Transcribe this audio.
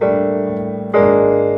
Música